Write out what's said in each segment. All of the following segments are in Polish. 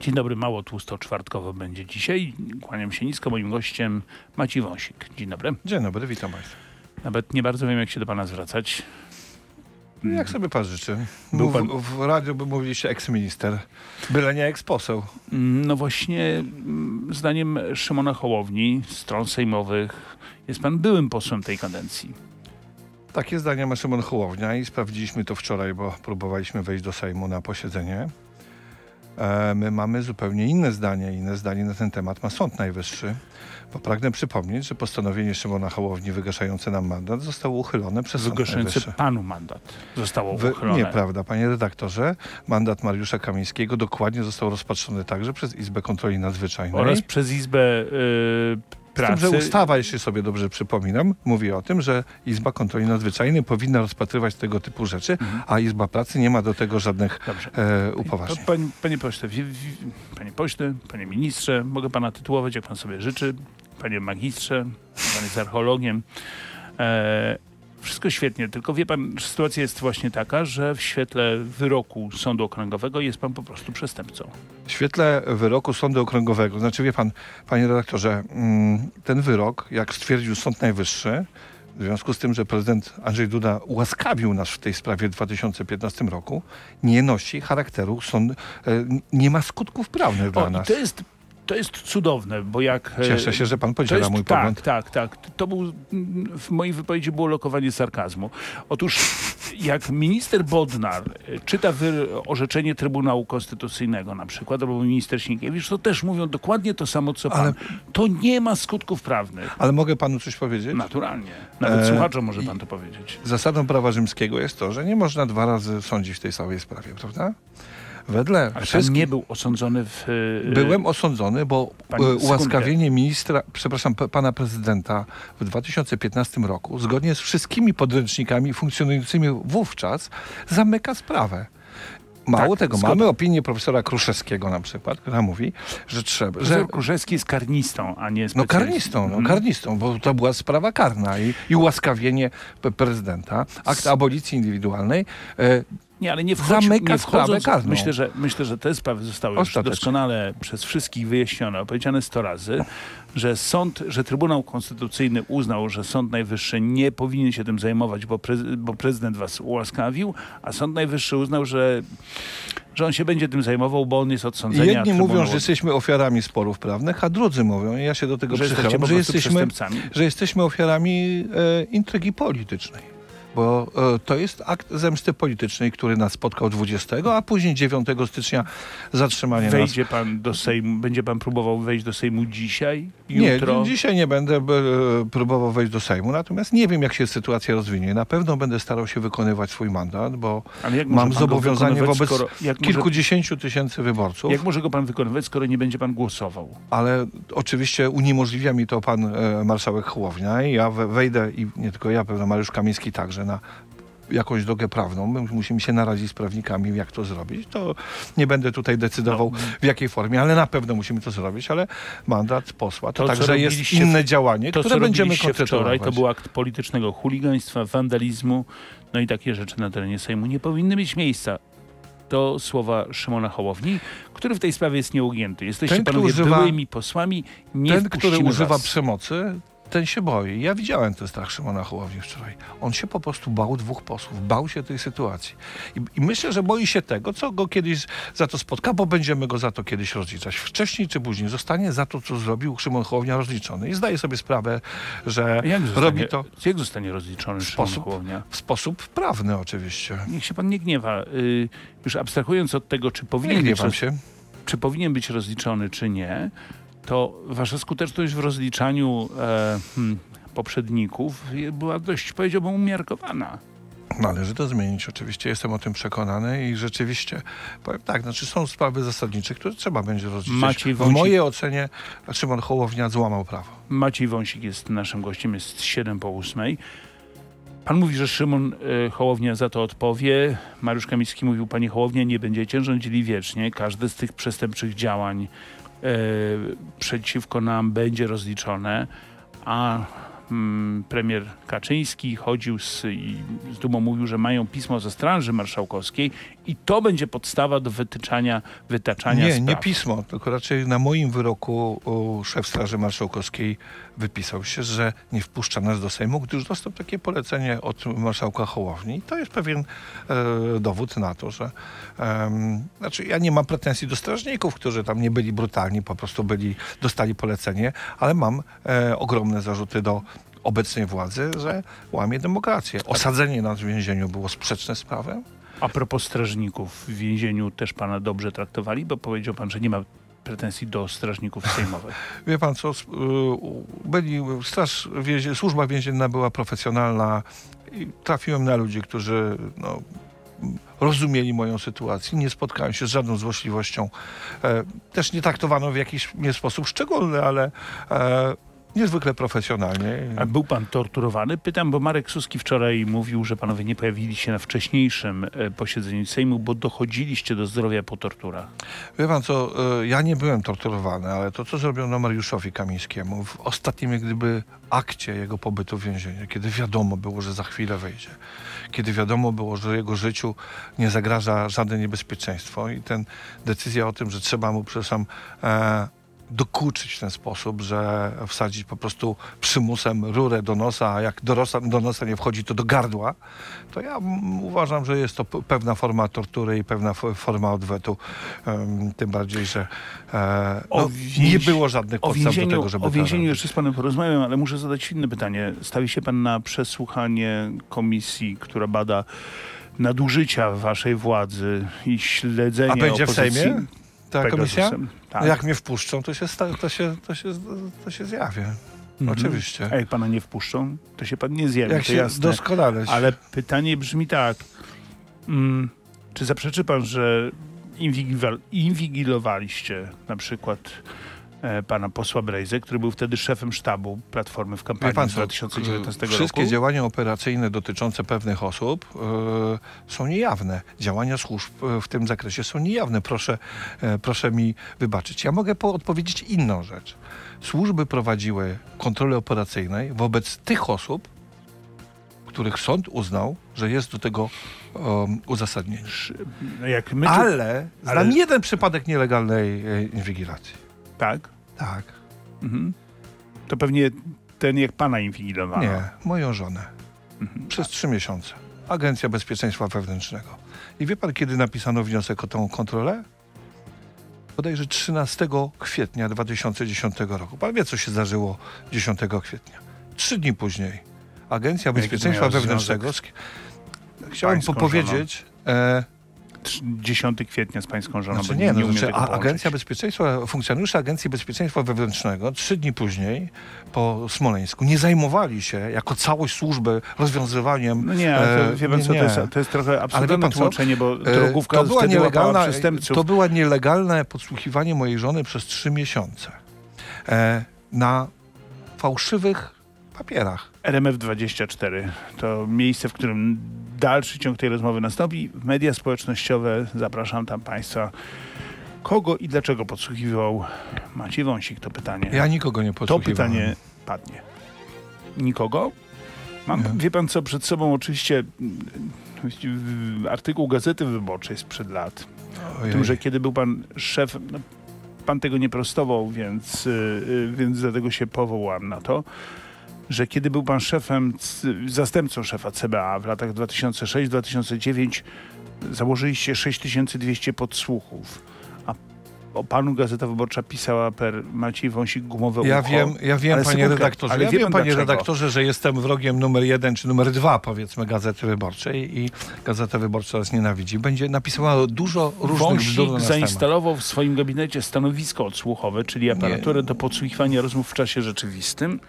Dzień dobry, mało tłusto czwartkowo będzie dzisiaj. Kłaniam się nisko. Moim gościem Maciej Wąsik. Dzień dobry. Dzień dobry, witam Państwa. Nawet nie bardzo wiem, jak się do Pana zwracać. Jak sobie Pan życzy? Był pan- W radiu by mówiliście eks-minister, byle nie eks-poseł. No właśnie, mm, zdaniem Szymona Hołowni, stron sejmowych, jest Pan byłym posłem tej kadencji. Takie zdania ma Szymon Hołownia i sprawdziliśmy to wczoraj, bo próbowaliśmy wejść do Sejmu na posiedzenie. E, my mamy zupełnie inne zdanie. Inne zdanie na ten temat ma Sąd Najwyższy. Bo pragnę przypomnieć, że postanowienie Szymona Hołowni wygaszające nam mandat zostało uchylone przez Sąd Wygaszający Najwyższy. Panu mandat zostało Wy, uchylone. nieprawda, panie redaktorze. Mandat Mariusza Kamińskiego dokładnie został rozpatrzony także przez Izbę Kontroli Nadzwyczajnej. Oraz przez Izbę y, Z tym, Pracy. że ustawa, jeśli sobie dobrze przypominam, mówi o tym, że Izba Kontroli Nadzwyczajnej powinna rozpatrywać tego typu rzeczy, a Izba Pracy nie ma do tego żadnych e, upoważnień. panie, panie pośle, wi- wi- panie pośle, panie ministrze, mogę pana tytułować, jak pan sobie życzy. Panie magistrze, pan jest archeologiem. E, wszystko świetnie, tylko wie pan, sytuacja jest właśnie taka, że w świetle wyroku Sądu Okręgowego jest pan po prostu przestępcą. W świetle wyroku Sądu Okręgowego, znaczy wie pan, panie redaktorze, mm, ten wyrok, jak stwierdził Sąd Najwyższy, w związku z tym, że prezydent Andrzej Duda ułaskawił nas w tej sprawie w 2015 roku, nie nosi charakteru sąd, e, nie ma skutków prawnych dla O, i nas. to jest, to jest cudowne, bo jak... e, Cieszę się, że pan podziela jest, mój tak, pogląd. tak, tak. To był, w mojej wypowiedzi było lokowanie sarkazmu. Otóż jak minister Bodnar e, czyta orzeczenie Trybunału Konstytucyjnego na przykład, albo minister Sienkiewicz, to też mówią dokładnie to samo, co pan. Ale- To nie ma skutków prawnych. Ale mogę panu coś powiedzieć? Naturalnie. Nawet E, słuchaczom może pan to powiedzieć. Zasadą prawa rzymskiego jest to, że nie można dwa razy sądzić w tej samej sprawie, prawda? Wedle Ale wszystkich... nie był osądzony w... e, Byłem osądzony, bo Pani- e, ułaskawienie ministra, przepraszam, pana prezydenta w 2015 roku, zgodnie z wszystkimi podręcznikami funkcjonującymi wówczas, zamyka sprawę. Mało Tak, tego, zgoda. mamy opinię profesora Kruszewskiego na przykład, która mówi, że trzeba, że Profesor Kruszewski jest karnistą, a nie no specjalistą. karnistą, no Mhm. karnistą, bo to była sprawa karna i, i ułaskawienie prezydenta, akt abolicji indywidualnej. E, Nie, ale nie, wchodź, Zamyka nie sprawę wchodząc, karną. myślę że, myślę, że te sprawy zostały już doskonale przez wszystkich wyjaśnione, opowiedziane sto razy, że sąd, że Trybunał Konstytucyjny uznał, że Sąd Najwyższy nie powinien się tym zajmować, bo, prez, bo prezydent was ułaskawił, a Sąd Najwyższy uznał, że, że on się będzie tym zajmował, bo on jest od sądzenia. jedni mówią, że jesteśmy ofiarami sporów prawnych, a drudzy mówią, i ja się do tego że przychylam, że jesteśmy, że jesteśmy ofiarami e, intrygi politycznej. Bo e, to jest akt zemsty politycznej, który nas spotkał 20, a później 9 stycznia zatrzymanie nas. Wejdzie pan do Sejmu, będzie pan próbował wejść do Sejmu dzisiaj, Nie, jutro? dzisiaj nie będę e, próbował wejść do Sejmu, natomiast nie wiem, jak się sytuacja rozwinie. Na pewno będę starał się wykonywać swój mandat, bo mam zobowiązanie wobec skoro- jak może- kilkudziesięciu tysięcy wyborców. Jak może go pan wykonywać, skoro nie będzie pan głosował? ale oczywiście uniemożliwia mi to pan e, marszałek Hołownia i ja we, wejdę i nie tylko ja, pewno Mariusz Kamiński także na jakąś drogę prawną. My musimy się naradzić z prawnikami, jak to zrobić. To nie będę tutaj decydował No. w jakiej formie, ale na pewno musimy to zrobić, ale mandat posła to, To, także jest inne działanie, To, które co będziemy wczoraj, to był akt politycznego chuligaństwa, wandalizmu, no i takie rzeczy na terenie Sejmu nie powinny mieć miejsca. To słowa Szymona Hołowni, który w tej sprawie jest nieugięty. Jesteście Ten, panowie używa- byłymi posłami, nie Ten, który używa przemocy, ten się boi. Ja widziałem ten strach Szymona Hołowni wczoraj. On się po prostu bał dwóch posłów. Bał się tej sytuacji. I, I myślę, że boi się tego, co go kiedyś za to spotka, bo będziemy go za to kiedyś rozliczać. Wcześniej czy później zostanie za to, co zrobił Szymon Hołownia rozliczony. I zdaje sobie sprawę, że Jak zostanie, robi to jak zostanie rozliczony Szymon sposób- Hołownia? w sposób prawny oczywiście. Niech się pan nie gniewa. Y, już abstrahując od tego, czy Nie powinien, być, gniewam roz, się. czy powinien być rozliczony, czy nie, to wasza skuteczność w rozliczaniu e, hmm, poprzedników była dość, powiedziałbym, umiarkowana. Należy to zmienić, oczywiście jestem o tym przekonany i rzeczywiście, powiem tak, znaczy są sprawy zasadnicze, które trzeba będzie rozliczyć. Maciej w Wąsik- mojej ocenie Szymon Hołownia złamał prawo. Maciej Wąsik jest naszym gościem, jest 7 po 8. Pan mówi, że Szymon e, Hołownia za to odpowie. Mariusz Kamiński mówił, panie Hołownia, nie będziecie rządzili wiecznie. Każde z tych przestępczych działań przeciwko nam będzie rozliczone. A mm, premier Kaczyński chodził z, i z dumą mówił, że mają pismo ze Straży Marszałkowskiej i to będzie podstawa do wytyczania, wytaczania Nie, spraw. nie pismo, tylko raczej na moim wyroku o, szef Straży Marszałkowskiej wypisał się, że nie wpuszcza nas do Sejmu, gdyż dostał takie polecenie od marszałka Hołowni. To jest pewien e, dowód na to, że em, znaczy ja nie mam pretensji do strażników, którzy tam nie byli brutalni, po prostu byli, dostali polecenie, ale mam e, ogromne zarzuty do obecnej władzy, że łamie demokrację. Osadzenie nas w więzieniu było sprzeczne z prawem. A propos strażników w więzieniu też pana dobrze traktowali, bo powiedział pan, że nie ma pretensji do strażników sejmowych. Wie pan co, y, byli, straż, więzie, służba więzienna była profesjonalna i trafiłem na ludzi, którzy no, rozumieli moją sytuację, nie spotkałem się z żadną złośliwością. E, też nie traktowano w jakiś nie sposób szczególny, ale e, niezwykle profesjonalnie. A był pan torturowany? Pytam, bo Marek Suski wczoraj mówił, że panowie nie pojawili się na wcześniejszym e, posiedzeniu Sejmu, bo dochodziliście do zdrowia po torturach. Wie pan co, e, ja nie byłem torturowany, ale to, co zrobiono Mariuszowi Kamińskiemu w ostatnim gdyby akcie jego pobytu w więzieniu, kiedy wiadomo było, że za chwilę wejdzie, kiedy wiadomo było, że jego życiu nie zagraża żadne niebezpieczeństwo i ten decyzja o tym, że trzeba mu, przepraszam, e, dokuczyć w ten sposób, że wsadzić po prostu przymusem rurę do nosa, a jak do nosa, do nosa nie wchodzi, to do gardła, to ja uważam, że jest to pewna forma tortury i pewna forma odwetu. Em, tym bardziej, że e, no, nie było żadnych podstaw do tego, żeby o więzieniu jeszcze z panem porozmawiam, ale muszę zadać inne pytanie. Stawi się pan na przesłuchanie komisji, która bada nadużycia waszej władzy i śledzenie A będzie w opozycji Sejmie ta komisja? Tak. Jak mnie wpuszczą, to się, to się, to się, to się zjawię. Mhm. Oczywiście. A jak pana nie wpuszczą, to się pan nie zjawi, Jak to się jasne. doskonale. Ale pytanie brzmi tak. Mm, czy zaprzeczy pan, że inwigilowaliście na przykład pana posła Brejze, który był wtedy szefem sztabu Platformy w kampanii pan z co, 2019 wszystkie roku? działania operacyjne dotyczące pewnych osób e, są niejawne. Działania służb e, w tym zakresie są niejawne. Proszę, e, proszę mi wybaczyć. Ja mogę po- odpowiedzieć inną rzecz. Służby prowadziły kontrole operacyjne wobec tych osób, których sąd uznał, że jest do tego um, uzasadnienie. No my, Ale znam ale- jeden przypadek nielegalnej e, inwigilacji. Tak? Tak. Mhm. To pewnie ten, jak pana inwigilowano. Nie, moją żonę. Mhm. Przez trzy miesiące. Agencja Bezpieczeństwa Wewnętrznego. I wie pan, kiedy napisano wniosek o tą kontrolę? Bodajże 13 kwietnia 2010 roku. Pan wie, co się zdarzyło 10 kwietnia. Trzy dni później Agencja Bezpieczeństwa Wewnętrznego... Chciałem pańską powiedzieć... E, 10 kwietnia z pańską żoną, Znaczy nie, nie no, znaczy, a. Agencja Bezpieczeństwa, funkcjonariusze Agencji Bezpieczeństwa Wewnętrznego trzy dni później po Smoleńsku nie zajmowali się jako całość służby rozwiązywaniem No nie, ale to, E, wie pan nie, co, to jest, to jest trochę absurdalne tłumaczenie, bo E, drogówka wtedy łapała nielegalna, przestępców. to była nielegalne podsłuchiwanie mojej żony przez trzy miesiące e, na fałszywych papierach. RMF24 to miejsce, w którym dalszy ciąg tej rozmowy nastąpi. Media społecznościowe, zapraszam tam Państwa. Kogo i dlaczego podsłuchiwał Maciej Wąsik? To pytanie. Ja nikogo nie to podsłuchiwałem. pytanie padnie. Nikogo? Mam, wie pan co, przed sobą oczywiście mm, artykuł Gazety Wyborczej sprzed lat. O tym, że kiedy był pan szefem, no, pan tego nie prostował, więc, y, y, więc dlatego się powołam na to, że kiedy był pan szefem, zastępcą szefa CBA w latach 2006-2009 założyliście 6200 podsłuchów, a o panu Gazeta Wyborcza pisała per Maciej Wąsik gumowe Ja ucho. wiem, ja wiem Ale panie redaktorze, ale ja wie wiem pan panie dlaczego? redaktorze, że jestem wrogiem numer jeden czy numer dwa powiedzmy Gazety Wyborczej i Gazeta Wyborcza nas nienawidzi. Będzie napisała dużo różnych Wąsik zainstalował w swoim gabinecie stanowisko odsłuchowe, czyli aparaturę do podsłuchiwania rozmów w czasie rzeczywistym.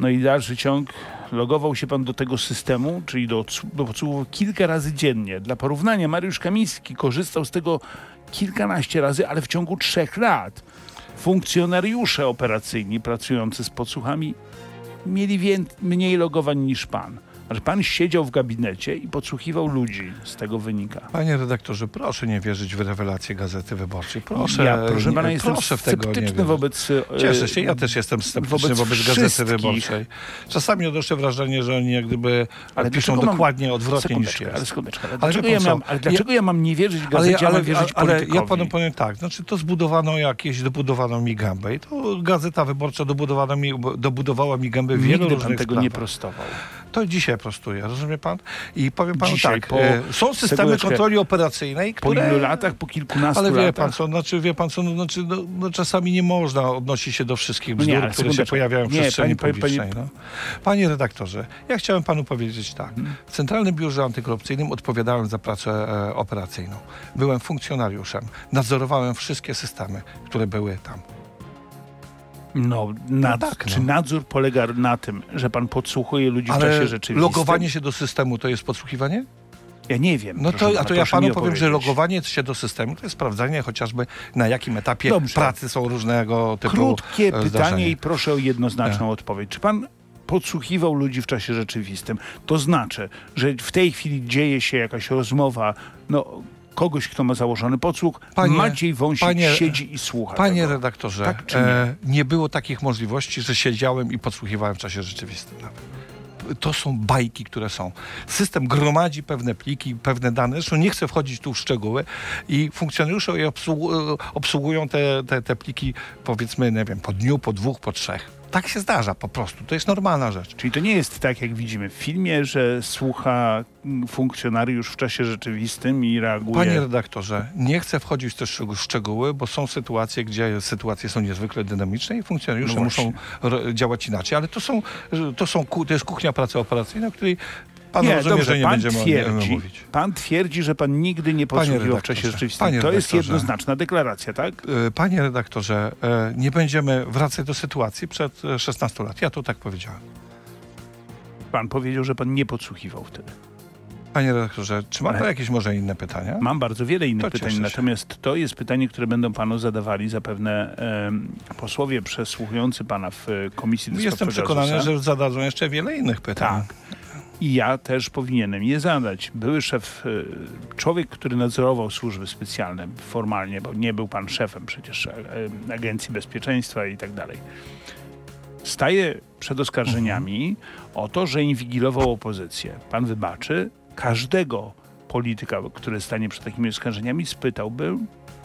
No i dalszy ciąg. Logował się pan do tego systemu, czyli do, do podsłuchów kilka razy dziennie. Dla porównania, Mariusz Kamiński korzystał z tego kilkanaście razy, ale w ciągu trzech lat. Funkcjonariusze operacyjni pracujący z podsłuchami mieli mniej logowań niż pan. Że pan siedział w gabinecie i podsłuchiwał ludzi. Z tego wynika. Panie redaktorze, proszę nie wierzyć w rewelacje Gazety Wyborczej. Proszę, ja, proszę pana, nie, proszę w tego nie wierzyć. wobec... e, Cieszę się, ja też jestem sceptyczny wobec wobec, Gazety. Wyborczej. Czasami odnoszę wrażenie, że oni jak gdyby Ale piszą dlaczego mam- dokładnie odwrotnie niż jest. ale sekundeczkę. Ale Ale dlaczego, ja pan mam, ale dlaczego ja, mam nie wierzyć Ale, gazecie, ale, mam wierzyć ale ja politykowi? panu powiem tak, znaczy to zbudowano jakieś, dobudowano mi gębę i to Gazeta Wyborcza dobudowano mi, dobudowała mi gębę w wielu Nigdy pan różnych tego sprawach. nie prostował. To dzisiaj prostuję, rozumie pan? I powiem panu Dzisiaj, tak, po- e, są systemy kontroli operacyjnej, Po które... ilu latach? Po kilkunastu Ale wie latach? pan co, znaczy wie pan co, no, znaczy, no, no, czasami nie można odnosić się do wszystkich No nie, bzdur, ale które się pojawiają w Nie, przestrzeni pani- pani- publicznej. no. Panie redaktorze, ja chciałem panu powiedzieć tak. Mhm. W Centralnym Biurze Antykorupcyjnym odpowiadałem za pracę e, operacyjną. Byłem funkcjonariuszem, nadzorowałem wszystkie systemy, które były tam. No, nad, tak, no. czy nadzór polega na tym, że pan podsłuchuje ludzi w czasie Ale rzeczywistym? logowanie się do systemu to jest podsłuchiwanie? Ja nie wiem. No to, pana, a to ja panu powiem, że logowanie się do systemu to jest sprawdzanie chociażby na jakim etapie Dobrze. pracy są różnego typu Krótkie e, pytanie zdarzenia. i proszę o jednoznaczną odpowiedź. Czy pan podsłuchiwał ludzi w czasie rzeczywistym? To znaczy, że w tej chwili dzieje się jakaś rozmowa, no kogoś, kto ma założony podsłuch, Panie- Maciej Wąsik panie- siedzi i słucha Panie tego. redaktorze, Tak czy nie? e, nie było takich możliwości, że siedziałem i podsłuchiwałem w czasie rzeczywistym nawet. To są bajki, które są. System gromadzi pewne pliki, pewne dane. Zresztą nie chcę wchodzić tu w szczegóły i funkcjonariusze obsługują te, te, te pliki powiedzmy, nie wiem, po dniu, po dwóch, po trzech. Tak się zdarza po prostu. To jest normalna rzecz. Czyli to nie jest tak, jak widzimy w filmie, że słucha funkcjonariusz w czasie rzeczywistym i reaguje. Panie redaktorze, nie chcę wchodzić w te szczeg- szczegóły, bo są sytuacje, gdzie sytuacje są niezwykle dynamiczne i funkcjonariusze No muszą działać inaczej, ale to są, to są, to jest kuchnia pracy operacyjnej, której pan nie, rozumie, dobrze, że nie pan będziemy twierdzi, mówić. pan twierdzi, że pan nigdy nie podsłuchiwał w czasie rzeczywistym. to jest jednoznaczna deklaracja, tak? E, Panie redaktorze, e, nie będziemy wracać do sytuacji przed e, 16 lat. Ja to tak powiedziałem. Pan powiedział, że pan nie podsłuchiwał wtedy. Panie redaktorze, czy ma pan jakieś może inne pytania? Mam bardzo wiele innych To pytań, natomiast to jest pytanie, które będą panu zadawali zapewne em, posłowie przesłuchujący pana w e, Komisji do Jestem przekonany, że zadadzą jeszcze wiele innych pytań. Tak. I ja też powinienem je zadać. Były szef, e, człowiek, który nadzorował służby specjalne formalnie, bo nie był pan szefem przecież e, e, Agencji Bezpieczeństwa i tak dalej. Staje przed oskarżeniami o to, że inwigilował opozycję. Pan wybaczy, każdego polityka, który stanie przed takimi oskarżeniami, spytałby,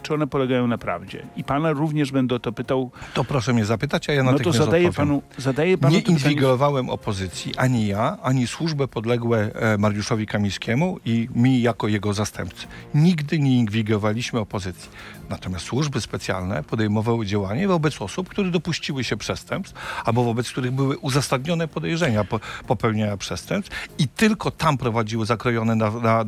czy one polegają na prawdzie. I pana również będę o to pytał. To proszę mnie zapytać, a ja No to zadaję odpowiem. panu, zadaję panu Nie inwigilowałem opozycji, ani ja, ani służby podległe e, Mariuszowi Kamińskiemu i mi jako jego zastępcy. Nigdy nie inwigilowaliśmy opozycji. Natomiast służby specjalne podejmowały działanie wobec osób, które dopuściły się przestępstw, albo wobec których były uzasadnione podejrzenia po, popełniania przestępstw i tylko tam prowadziły zakrojone, na, na, e,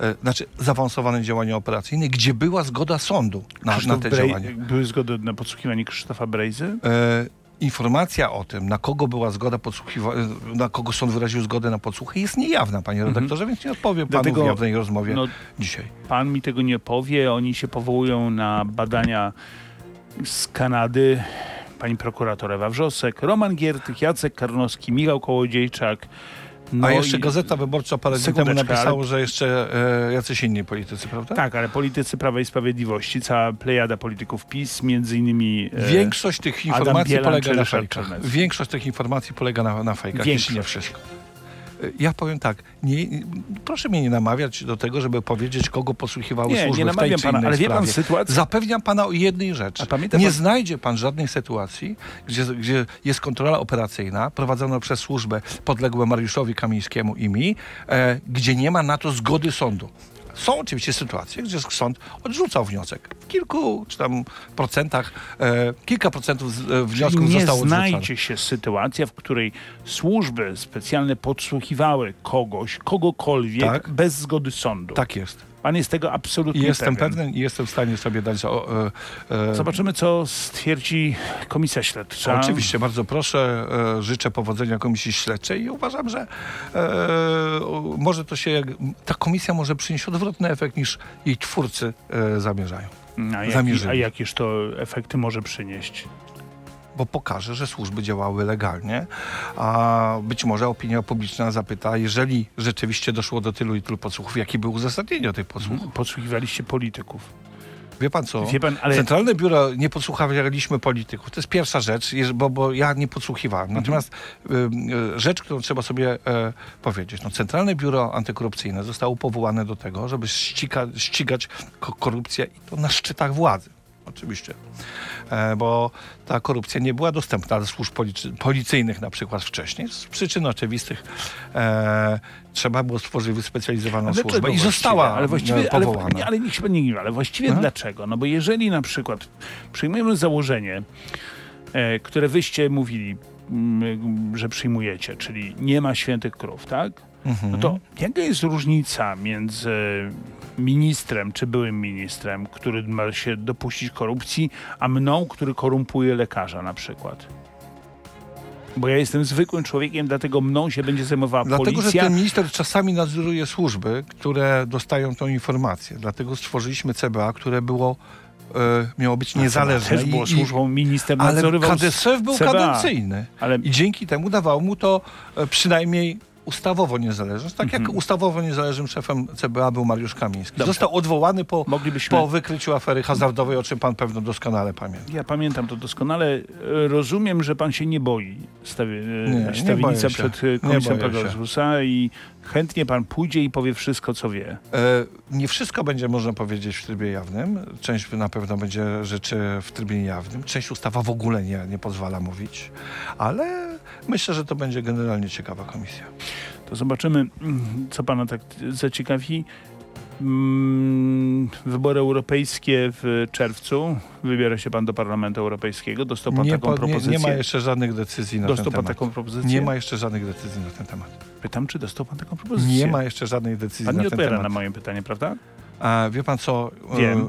e, znaczy zaawansowane działania operacyjne, gdzie była zgoda sądu na, na Krzysztof te Brej- działania. Były zgody na podsłuchiwanie Krzysztofa Brejzy? E, informacja o tym, na kogo była zgoda podsłuchiwa- e, na kogo sąd wyraził zgodę na podsłuchy, jest niejawna, panie redaktorze, więc nie odpowiem panu Dlatego, w jawnej rozmowie no, dzisiaj. Pan mi tego nie powie. Oni się powołują na badania z Kanady. Pani prokurator Ewa Wrzosek, Roman Giertych, Jacek Karnowski, Michał Kołodziejczak. No A jeszcze i- Gazeta Wyborcza parę dni temu napisało, ale- że jeszcze e, jacyś inni politycy, prawda? Tak, ale politycy Prawa i Sprawiedliwości, cała plejada polityków PiS, między innymi... e, Większość tych informacji Bielan polega na fejkach. Większość tych informacji polega na, na fejkach, jeśli nie Większość. wszystko. Ja powiem tak, nie, proszę mnie nie namawiać do tego, żeby powiedzieć, kogo posłuchiwały Nie, służby nie w tej namawiam pana, ale wie pan sytuację... Zapewniam pana o jednej rzeczy. Nie pan- znajdzie pan żadnej sytuacji, gdzie, gdzie jest kontrola operacyjna prowadzona przez służbę podległą Mariuszowi Kamińskiemu i mi, e, gdzie nie ma na to zgody sądu. Są oczywiście sytuacje, gdzie sąd odrzucał wniosek. W kilku czy tam procentach, e, kilka procentów z, e, wniosków nie zostało odrzuconych. znajdzie się sytuacja, w której służby specjalne podsłuchiwały kogoś, kogokolwiek Tak. bez zgody sądu. Tak jest. Pan jest tego absolutnie jestem pewien. pewny i jestem w stanie sobie dać... O, e, e, Zobaczymy, co stwierdzi komisja śledcza. Oczywiście, bardzo proszę. E, życzę powodzenia Komisji Śledczej i uważam, że e, może to się, ta komisja może przynieść odwrotny efekt niż jej twórcy e, zamierzają. A, jaki, a jakież to efekty może przynieść? Bo pokaże, że służby działały legalnie, a być może opinia publiczna zapyta, jeżeli rzeczywiście doszło do tylu i tylu podsłuchów, jakie były uzasadnienie tych podsłuchów. Podsłuchiwaliście polityków. Wie pan co? Wie pan, ale Centralne Biuro nie podsłuchaliśmy polityków. To jest pierwsza rzecz, bo, bo ja nie podsłuchiwałem. Mhm. Natomiast y, rzecz, którą trzeba sobie e, powiedzieć. No, Centralne Biuro Antykorupcyjne zostało powołane do tego, żeby ściga, ścigać ko- korupcję i to na szczytach władzy. Oczywiście. E, bo ta korupcja nie była dostępna dla służb policy- policyjnych na przykład wcześniej. Z przyczyn oczywistych e, trzeba było stworzyć wyspecjalizowaną służbę i została ale właściwie, ale, powołana. nie, ale niech się pan nie gniewa, ale właściwie Aha. dlaczego? No bo jeżeli na przykład przyjmujemy założenie, e, które wyście mówili, mm, że przyjmujecie, czyli nie ma świętych krów, tak? Mhm. No to jaka jest różnica między ministrem czy byłym ministrem, który ma się dopuścić korupcji, a mną, który korumpuje lekarza na przykład? Bo ja jestem zwykłym człowiekiem, dlatego mną się będzie zajmowała Dlatego, że policja. ten minister czasami nadzoruje służby, które dostają tą informację. Dlatego stworzyliśmy CBA, które było, e, miało być niezależne. Też było służbą, minister ale KDSF był CBA. kadencyjny. Ale I dzięki temu dawało mu to e, przynajmniej ustawowo niezależność. Tak jak ustawowo niezależnym szefem CBA był Mariusz Kamiński. Dobrze. Został odwołany po, moglibyśmy... po wykryciu afery hazardowej, o czym pan pewno doskonale pamięta. Ja pamiętam to doskonale. E, Rozumiem, że pan się nie boi stawi... Nie, nie, boję się. przed e, komisją. Pegasusa i chętnie pan pójdzie i powie wszystko, co wie. E, Nie wszystko będzie można powiedzieć w trybie jawnym. Część na pewno będzie rzeczy w trybie jawnym. Część ustawa w ogóle nie, nie pozwala mówić. Ale myślę, że to będzie generalnie ciekawa komisja. To zobaczymy, co pana tak zaciekawi. Mm, Wybory europejskie w czerwcu. Wybiera się pan do Parlamentu Europejskiego. Dostał pan Nie, taką po- nie, propozycję. nie ma jeszcze żadnych decyzji na Dostał ten pan temat. taką propozycję? Nie ma jeszcze żadnych decyzji na ten temat. Pytam, czy dostał pan taką propozycję? Nie ma jeszcze żadnej decyzji Pan na nie ten odpowiada temat. na moje pytanie, prawda? A wie pan co? e, Wiem.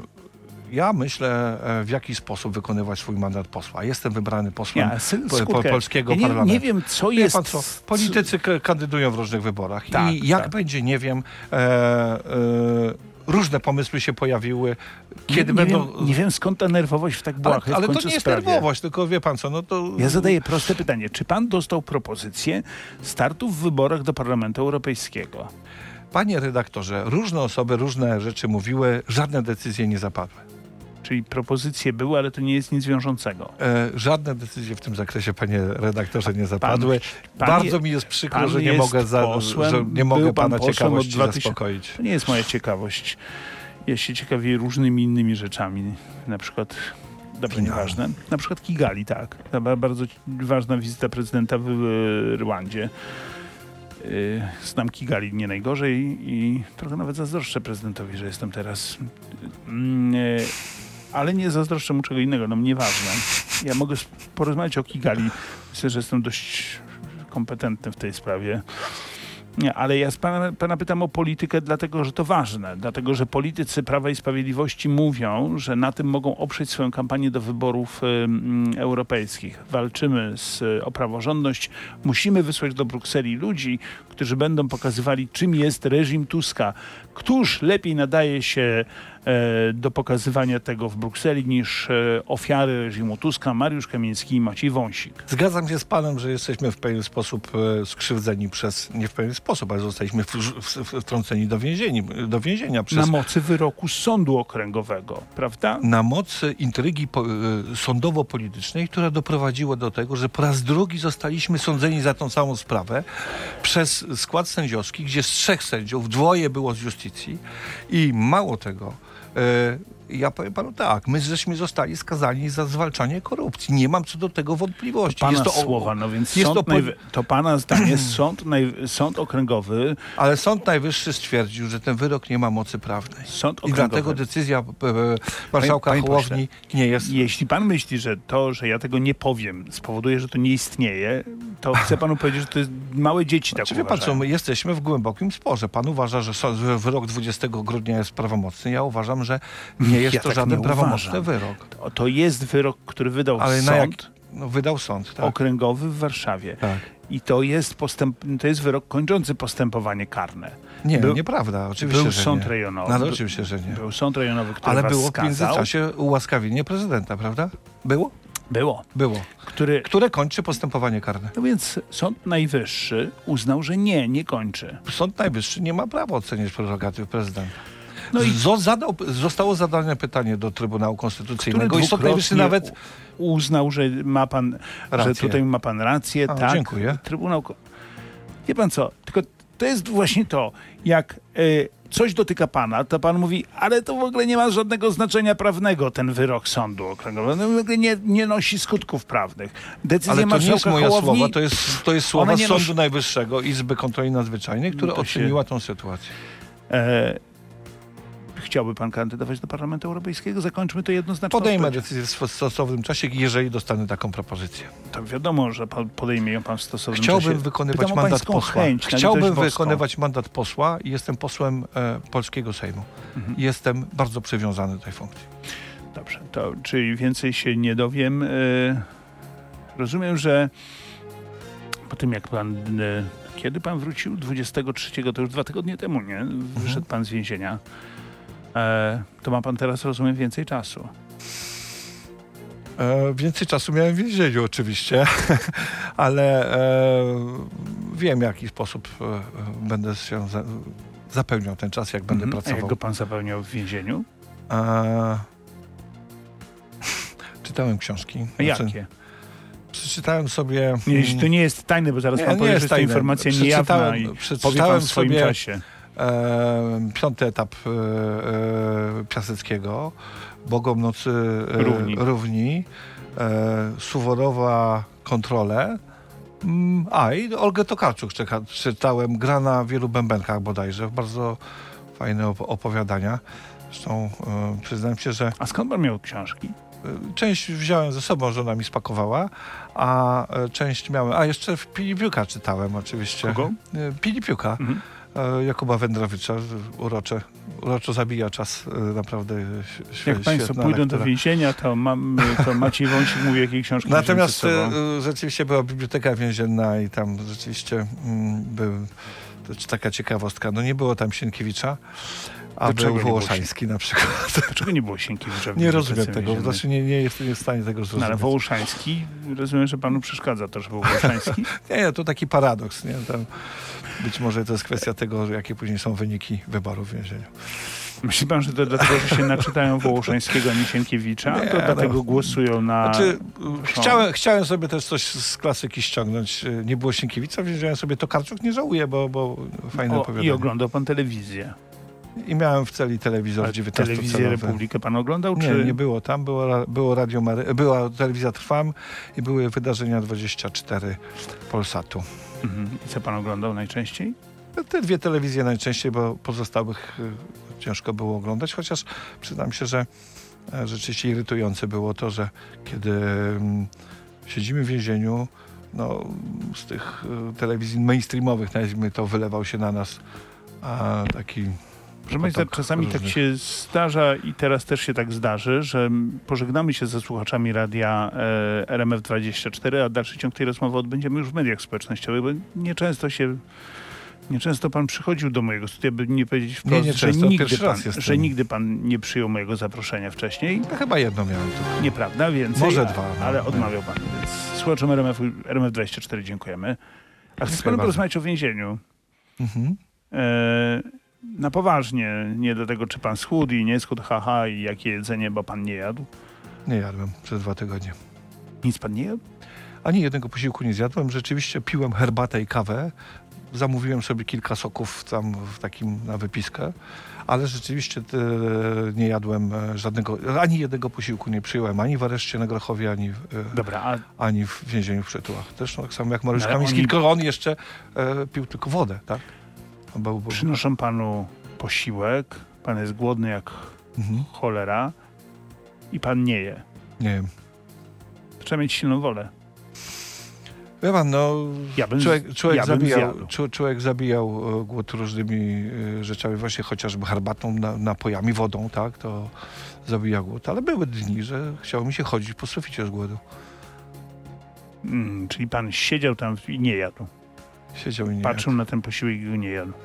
Ja myślę, e, w jaki sposób wykonywać swój mandat posła. Jestem wybrany posłem Ja, po, po, polskiego ja nie, parlamentu. nie wiem, co Wie jest... pan co? Politycy kandydują w różnych wyborach. Tak, I jak tak. będzie, nie wiem. E, e, różne pomysły się pojawiły. Kiedy nie, będą. Nie wiem, nie wiem skąd ta nerwowość w tak ale błahej ale w to nie jest sprawie. nerwowość, tylko wie pan co, no to. Ja zadaję proste pytanie. Czy pan dostał propozycję startu w wyborach do Parlamentu Europejskiego? Panie redaktorze, różne osoby różne rzeczy mówiły, żadne decyzje nie zapadły. Czyli propozycje były, ale to nie jest nic wiążącego. E, żadne decyzje w tym zakresie, panie redaktorze, nie zapadły. pan Bardzo je- mi jest przykro, pan że nie mogę, za, posłem, że nie mogę pan pana ciekawości 2000 zaspokoić. To nie jest moja ciekawość. Ja się ciekawię różnymi innymi rzeczami. Na przykład, dobrze, nieważne. Na przykład Kigali, tak. Bardzo ważna wizyta prezydenta w Rwandzie. Y, Znam Kigali nie najgorzej i trochę nawet zazdroszczę prezydentowi, że jestem teraz. Ale nie zazdroszczę mu czego innego, no nieważne. Ja mogę porozmawiać o Kigali. Myślę, że jestem dość kompetentny w tej sprawie. Nie, ale ja pana, pana pytam o politykę, dlatego że to ważne. Dlatego, że politycy Prawa i Sprawiedliwości mówią, że na tym mogą oprzeć swoją kampanię do wyborów y, mm, europejskich. Walczymy z, o praworządność. Musimy wysłać do Brukseli ludzi, którzy będą pokazywali, czym jest reżim Tuska. Któż lepiej nadaje się e, do pokazywania tego w Brukseli niż e, ofiary reżimu Tuska, Mariusz Kamiński i Maciej Wąsik. Zgadzam się z panem, że jesteśmy w pewien sposób e, skrzywdzeni przez, nie w pewien sposób, ale zostaliśmy wtrąceni do, więzieni, do więzienia przez... Na mocy wyroku sądu okręgowego, prawda? na mocy intrygi po, sądowo-politycznej, która doprowadziła do tego, że po raz drugi zostaliśmy sądzeni za tą samą sprawę przez skład sędziowski, gdzie z trzech sędziów dwoje było z justycji i mało tego, e, Ja powiem panu tak, my żeśmy zostali skazani za zwalczanie korupcji. Nie mam co do tego wątpliwości. Pana Jest to słowa, no więc jest sąd to po- najwy- to pana zdanie, sąd, naj, sąd okręgowy, Ale Sąd Najwyższy stwierdził, że ten wyrok nie ma mocy prawnej. sąd I dlatego okręgowy. decyzja e, marszałka Panie- panie Hołowni nie jest... Jeśli pan myśli, że to, że ja tego nie powiem, spowoduje, że to nie istnieje, to chcę panu powiedzieć, że to jest małe dzieci tak Czy wie pan co, my jesteśmy w głębokim sporze. Pan uważa, że wyrok 20 grudnia jest prawomocny. Ja uważam, że nie jest Ja to tak żaden nie prawomocny wyrok. To, jest wyrok, który wydał Ale sąd jak... No, wydał sąd, tak. okręgowy w Warszawie. tak. I to jest, postęp, to jest wyrok kończący postępowanie karne. Nie, Był- nieprawda. Oczywiście, był że sąd nie. rejonowy. No, oczywiście, że nie. Był sąd rejonowy, który Ale było w międzyczasie ułaskawienie prezydenta, prawda? Było? Było. Było. Który, Które kończy postępowanie karne. no więc Sąd Najwyższy uznał, że nie, nie kończy. Sąd Najwyższy nie ma prawa oceniać prerogatyw prezydenta. No i Zo- zadał, zostało zadane pytanie do Trybunału Konstytucyjnego i Sąd Najwyższy nawet... uznał, że ma pan, że Rację. tutaj ma pan rację, A, tak. dziękuję. Trybunał. Wie pan co? Tylko to jest właśnie to, jak y, coś dotyka pana, to pan mówi, ale to w ogóle nie ma żadnego znaczenia prawnego, ten wyrok sądu okręgowego. No, w ogóle nie, nie nosi skutków prawnych. Decyzja Ale to nie jest moja Hołowni, słowa, to jest, to jest słowa Sądu nosi- Najwyższego, Izby Kontroli Nadzwyczajnej, która No to się- oceniła tą sytuację. E, chciałby pan kandydować do Parlamentu Europejskiego? Zakończmy to jednoznacznie. Podejmę decyzję w stosownym czasie, jeżeli dostanę taką propozycję. To wiadomo, że pan podejmie ją pan w stosownym Chciałbym czasie. wykonywać Pytam mandat posła. Chęć, na Chciałbym wykonywać mandat posła i jestem posłem e, Polskiego Sejmu. Mhm. Jestem bardzo przywiązany do tej funkcji. Dobrze, to czyli więcej się nie dowiem. E, rozumiem, że po tym jak pan. E, kiedy pan wrócił? 23, to już dwa tygodnie temu, nie? Wyszedł pan z więzienia. E, to ma pan teraz, rozumiem, więcej czasu. E, więcej czasu miałem w więzieniu oczywiście, ale e, wiem w jaki sposób e, będę się za, zapełniał ten czas, jak będę Mhm. A pracował. jak go pan zapełniał w więzieniu? E, czytałem książki. A Znaczy, jakie? Przeczytałem sobie... Nie, mm, to nie jest tajne, bo zaraz Nie, pan powie, że jest tajne. informacja niejawna i Przeczytałem- powie pan w swoim sobie- czasie. E, piąty etap e, e, Piaseckiego, Bogom Nocy e, Równi. równi e, Suworowa Kontrole. Mm, A i Olgę Tokarczuk czytałem, gra na wielu bębenkach bodajże, bardzo fajne op- opowiadania. Zresztą e, przyznam się, że A skąd pan miał książki? część wziąłem ze sobą, żona mi spakowała, a część miałem, a jeszcze w Pilipiuka czytałem oczywiście. Kogo? Pilipiuka. Mhm. E, Jakuba Wędrowicza, urocze, uroczo zabija czas, e, naprawdę świe, Jak państwo pójdą do więzienia, to, mam, to Maciej Wąsik mówi, jakiej książki Natomiast e, rzeczywiście była biblioteka więzienna i tam rzeczywiście mm, był, to taka ciekawostka, no nie było tam Sienkiewicza, a był Wołoszański na przykład. Dlaczego nie było Sienkiewicza Nie rozumiem tego, znaczy nie, nie jestem w stanie tego No, zrozumieć. ale Wołoszański, rozumiem, że panu przeszkadza to, że był Wołoszański. Nie, nie, to taki paradoks, nie? Tam być może to jest kwestia tego, jakie później są wyniki wyborów w więzieniu. Myśli pan, że to dlatego, że się naczytają Wołoszańskiego, a nie Sienkiewicza? Nie, to dlatego no. głosują na... Znaczy, chciałem, chciałem sobie też coś z klasyki ściągnąć. Nie było Sienkiewicza, wziąłem sobie to Karczuk, nie żałuję, bo, bo fajne o, opowiadanie. I oglądał pan telewizję. I miałem w celi telewizor Ale 19 Telewizję. Republikę pan oglądał? Nie, czy... nie było tam, było, było radio Mary, była telewizja Trwam i były wydarzenia 24 Polsatu. Mhm. I co pan oglądał najczęściej? Te dwie telewizje najczęściej, bo pozostałych y, ciężko było oglądać, chociaż przyznam się, że e, rzeczywiście irytujące było to, że kiedy mm, siedzimy w więzieniu, no, z tych y, telewizji mainstreamowych, nazwijmy to, wylewał się na nas a, taki Proszę Państwa, potok czasami tak różnych- się zdarza i teraz też się tak zdarzy, że pożegnamy się ze słuchaczami radia e, RMF24, a dalszy ciąg tej rozmowy odbędziemy już w mediach społecznościowych, bo nieczęsto się Nieczęsto pan przychodził do mojego studia, by nie powiedzieć wprost, nie że, często, nigdy pan, że nigdy pan nie przyjął mojego zaproszenia wcześniej. No, chyba jedno miałem tylko. Nieprawda, więcej. Może dwa, no. Ale odmawiał pan. Więc słuchaczom RMF, RMF24 dziękujemy. A chcę z panem porozmawiać o więzieniu. Mhm. E, na poważnie, nie do tego, czy pan schudł i nie schudł, haha, i jakie jedzenie, bo pan nie jadł. Nie jadłem przez dwa tygodnie. Nic pan nie jadł? Ani jednego posiłku nie zjadłem. Rzeczywiście piłem herbatę i kawę zamówiłem sobie kilka soków tam w takim na wypiskę, ale rzeczywiście e, nie jadłem e, żadnego, ani jednego posiłku nie przyjąłem, ani w areszcie na Grochowie, ani, w, e, Dobra, a ani w więzieniu w Przytułach. Zresztą tak samo jak Mariusz No, ale Kamiński, oni- tylko on jeszcze e, pił tylko wodę, tak? Przynoszą panu posiłek, pan jest głodny jak mhm. cholera i pan nie je. Nie wiem. Trzeba mieć silną wolę. Wie pan, no, Ja bym, człowiek, człowiek, ja zabijał, człowiek zabijał e, głód różnymi e, rzeczami, właśnie chociażby herbatą, na, napojami, wodą, tak, to zabija głód. Ale były dni, że chciało mi się chodzić po suficie z głodu. Mm, czyli pan siedział tam i nie jadł. Siedział i nie Patrzył na ten posiłek i nie jadł. jadł.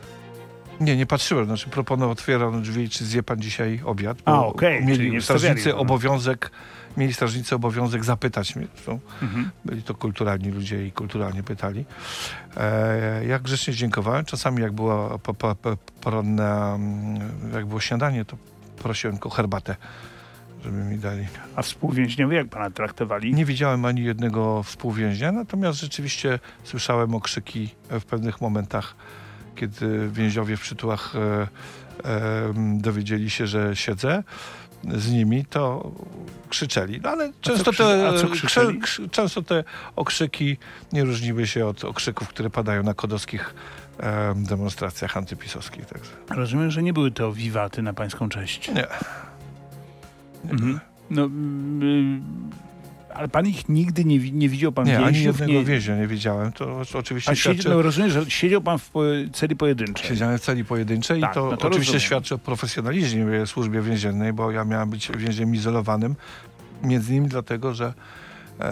Nie, nie patrzyłem, znaczy proponował, otwierał drzwi, czy zje pan dzisiaj obiad. A, bo czyli nie mieli strażnicy no. obowiązek, mieli strażnicy obowiązek zapytać mnie, Mhm. byli to kulturalni ludzie i kulturalnie pytali. E, ja grzecznie dziękowałem. Czasami jak była po, po, po, poranna, mm, jak było śniadanie, to prosiłem tylko herbatę, żeby mi dali. A współwięźniowie jak pana traktowali? Nie widziałem ani jednego współwięźnia, natomiast rzeczywiście słyszałem okrzyki w pewnych momentach, kiedy więźniowie w przytułach e, e, dowiedzieli się, że siedzę z nimi, to krzyczeli. No, ale często krzy- te, a co krzyczeli? krze- krz- często te okrzyki nie różniły się od okrzyków, które padają na kodowskich e, demonstracjach antypisowskich. Także. Rozumiem, że nie były to wiwaty na pańską cześć. Nie. Mhm. No, ale pan ich nigdy nie, nie widział, pan Nie, ani więźniów? jednego nie... więźnia nie widziałem. To oczywiście A świadczy... siedzi, no, rozumiem, że siedział pan w celi pojedynczej. Siedziałem w celi pojedynczej Tak, i to, no to oczywiście rozumiem. świadczy o profesjonalizmie w służbie więziennej, bo ja miałem być więźniem izolowanym, między innymi dlatego, że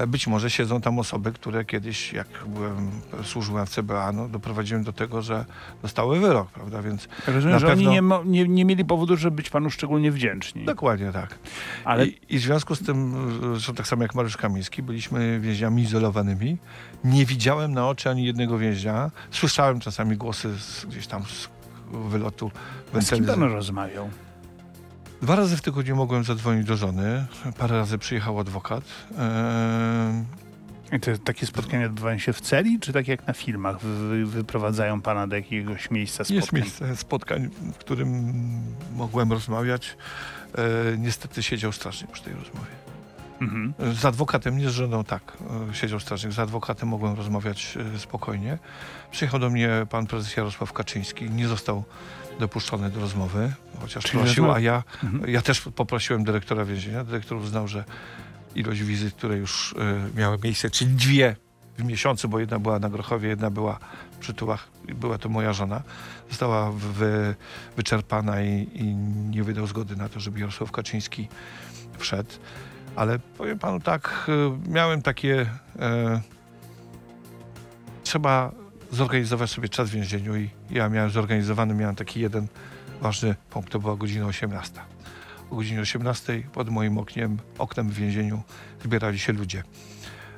być może siedzą tam osoby, które kiedyś, jak byłem, służyłem w CBA, no, doprowadziłem do tego, że dostały wyrok, prawda, więc Rozumiem, Na że oni pewno- nie, mo- nie, nie mieli powodu, żeby być panu szczególnie wdzięczni. dokładnie tak. Ale I, I w związku z tym, e, że tak samo jak Mariusz Kamiński, byliśmy więźniami izolowanymi. Nie widziałem na oczy ani jednego więźnia. Słyszałem czasami głosy z, gdzieś tam z wylotu z kim pan rozmawiał? Dwa razy w tygodniu mogłem zadzwonić do żony. Parę razy przyjechał adwokat. I te, takie spotkania odbywają się w celi, czy tak jak na filmach wy, wyprowadzają pana do jakiegoś miejsca spotkań? jest miejsce spotkań, w którym mogłem rozmawiać. Eee, niestety siedział strażnik przy tej rozmowie. Mhm. Z adwokatem, nie z żoną, tak. e, Siedział strażnik. Z adwokatem mogłem rozmawiać e, spokojnie. Przyjechał do mnie pan prezes Jarosław Kaczyński. Nie został dopuszczony do rozmowy, chociaż Czyli prosił, a ja Mhm. Ja też poprosiłem dyrektora więzienia. Dyrektor uznał, że ilość wizyt, które już y, miały miejsce, czyli dwie w miesiącu, bo jedna była na Grochowie, jedna była przy Tułach, była to moja żona, została wy, wyczerpana i, i nie wydał zgody na to, żeby Jarosław Kaczyński wszedł. Ale powiem panu tak, y, miałem takie... E, trzeba zorganizować sobie czas w więzieniu i ja miałem zorganizowany, miałem taki jeden ważny punkt, to była godzina 18. O godzinie 18 pod moim oknem, oknem w więzieniu zbierali się ludzie.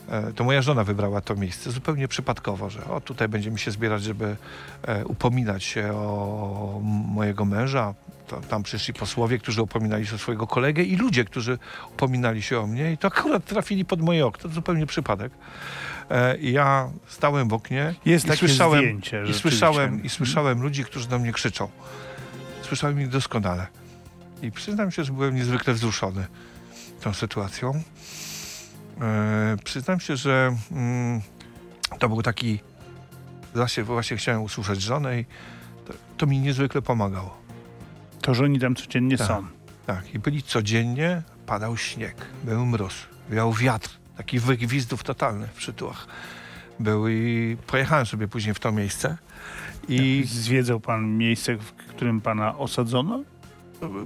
E, To moja żona wybrała to miejsce zupełnie przypadkowo, że o tutaj będziemy się zbierać, żeby e, upominać się o mojego męża. To, tam przyszli posłowie, którzy upominali się o swojego kolegę i ludzie, którzy upominali się o mnie i to akurat trafili pod moje okno, zupełnie przypadek. E, I ja stałem w oknie Jest i słyszałem, zdjęcie. i słyszałem, I słyszałem ludzi, którzy do mnie krzyczą. Słyszałem ich doskonale. I przyznam się, że byłem niezwykle wzruszony tą sytuacją. E, przyznam się, że mm, to był taki... Właśnie, właśnie chciałem usłyszeć żonę i to, to mi niezwykle pomagało. To, że oni tam codziennie Tak. są. Tak, i byli codziennie, padał śnieg, był mróz, wiał wiatr, taki wygwizdów totalny w przytułach. Był i pojechałem sobie później w to miejsce i Zwiedzał pan miejsce, w którym pana osadzono?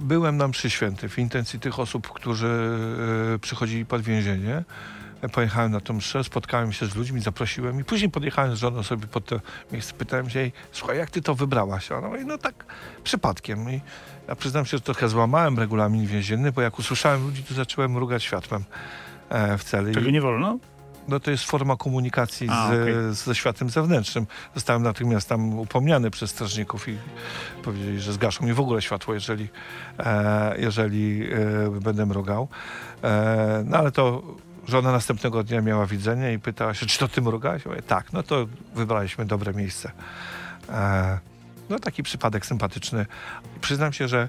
byłem na mszy świętej w intencji tych osób, którzy e, przychodzili pod więzienie. Pojechałem na tą mszę, spotkałem się z ludźmi, zaprosiłem i później podjechałem z żoną sobie pod to miejsce. Pytałem się jej, słuchaj, jak ty to wybrałaś? Ona mówi, no tak przypadkiem. I ja przyznam się, że trochę złamałem regulamin więzienny, bo jak usłyszałem ludzi, to zacząłem mrugać światłem e, w celi. Tego nie wolno? No to jest forma komunikacji A, z, okej. ze światem zewnętrznym. Zostałem natychmiast tam upomniany przez strażników i powiedzieli, że zgaszą mi w ogóle światło, jeżeli, e, jeżeli e, będę mrugał. E, no ale to żona następnego dnia miała widzenie i pytała się, czy to ty mrugałeś? Ja mówię, tak, no to wybraliśmy dobre miejsce. E, no taki przypadek sympatyczny. Przyznam się, że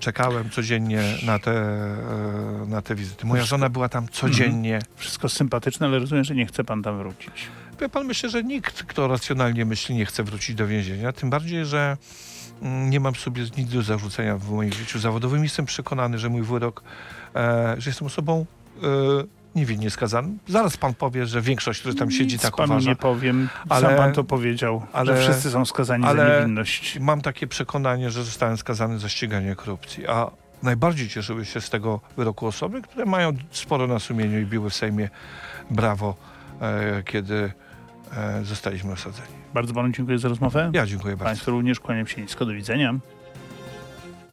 czekałem codziennie na te, e, na te wizyty. Moja żona była tam codziennie. Wszystko sympatyczne, ale rozumiem, że nie chce pan tam wrócić. Wie pan, myślę, że nikt, kto racjonalnie myśli, nie chce wrócić do więzienia. Tym bardziej, że mm, nie mam sobie nic do zarzucenia w moim życiu zawodowym. Jestem przekonany, że mój wyrok, e, że jestem osobą e, niewinnie skazaną. Zaraz pan powie, że większość, która tam siedzi, Nic tak panu uważa. nie powiem. Ale- Sam pan to powiedział, ale- że wszyscy są skazani za ale- niewinność. Mam takie przekonanie, że zostałem skazany za ściganie korupcji, a najbardziej cieszyły się z tego wyroku osoby, które mają sporo na sumieniu i biły w Sejmie brawo, e, kiedy e, zostaliśmy osadzeni. Bardzo panu dziękuję za rozmowę. Ja dziękuję bardzo. Państwu również kłaniam się nisko. Do widzenia.